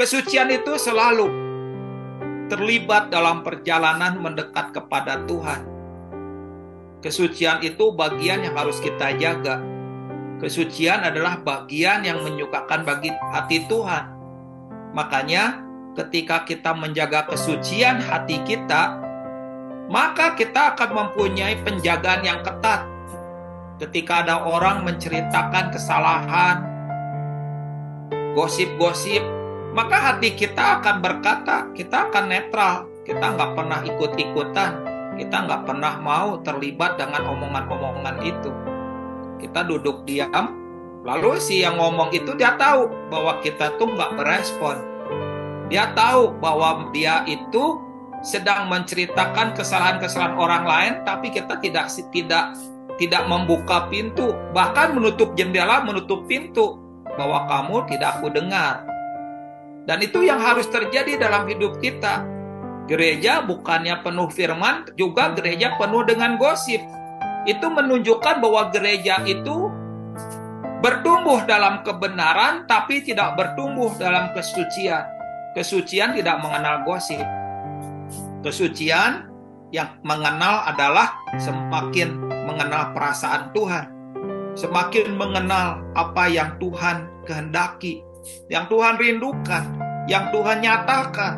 Kesucian itu selalu terlibat dalam perjalanan mendekat kepada Tuhan. Kesucian itu bagian yang harus kita jaga. Kesucian adalah bagian yang menyukakan bagi hati Tuhan. Makanya, ketika kita menjaga kesucian hati kita, maka kita akan mempunyai penjagaan yang ketat. Ketika ada orang menceritakan kesalahan, gosip-gosip, maka hati kita akan berkata, kita akan netral, kita nggak pernah ikut-ikutan, kita nggak pernah mau terlibat dengan omongan-omongan itu. Kita duduk diam, lalu si yang ngomong itu dia tahu bahwa kita tuh nggak berespon. Dia tahu bahwa dia itu sedang menceritakan kesalahan-kesalahan orang lain, tapi kita tidak tidak tidak membuka pintu, bahkan menutup jendela, menutup pintu bahwa kamu tidak aku dengar. Dan itu yang harus terjadi dalam hidup kita. Gereja bukannya penuh firman, juga gereja penuh dengan gosip. Itu menunjukkan bahwa gereja itu bertumbuh dalam kebenaran, tapi tidak bertumbuh dalam kesucian. Kesucian tidak mengenal gosip. Kesucian yang mengenal adalah semakin mengenal perasaan Tuhan, semakin mengenal apa yang Tuhan kehendaki, yang Tuhan rindukan, yang Tuhan nyatakan,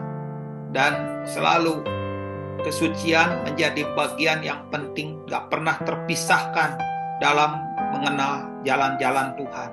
dan selalu kesucian menjadi bagian yang penting, gak pernah terpisahkan dalam mengenal jalan-jalan Tuhan.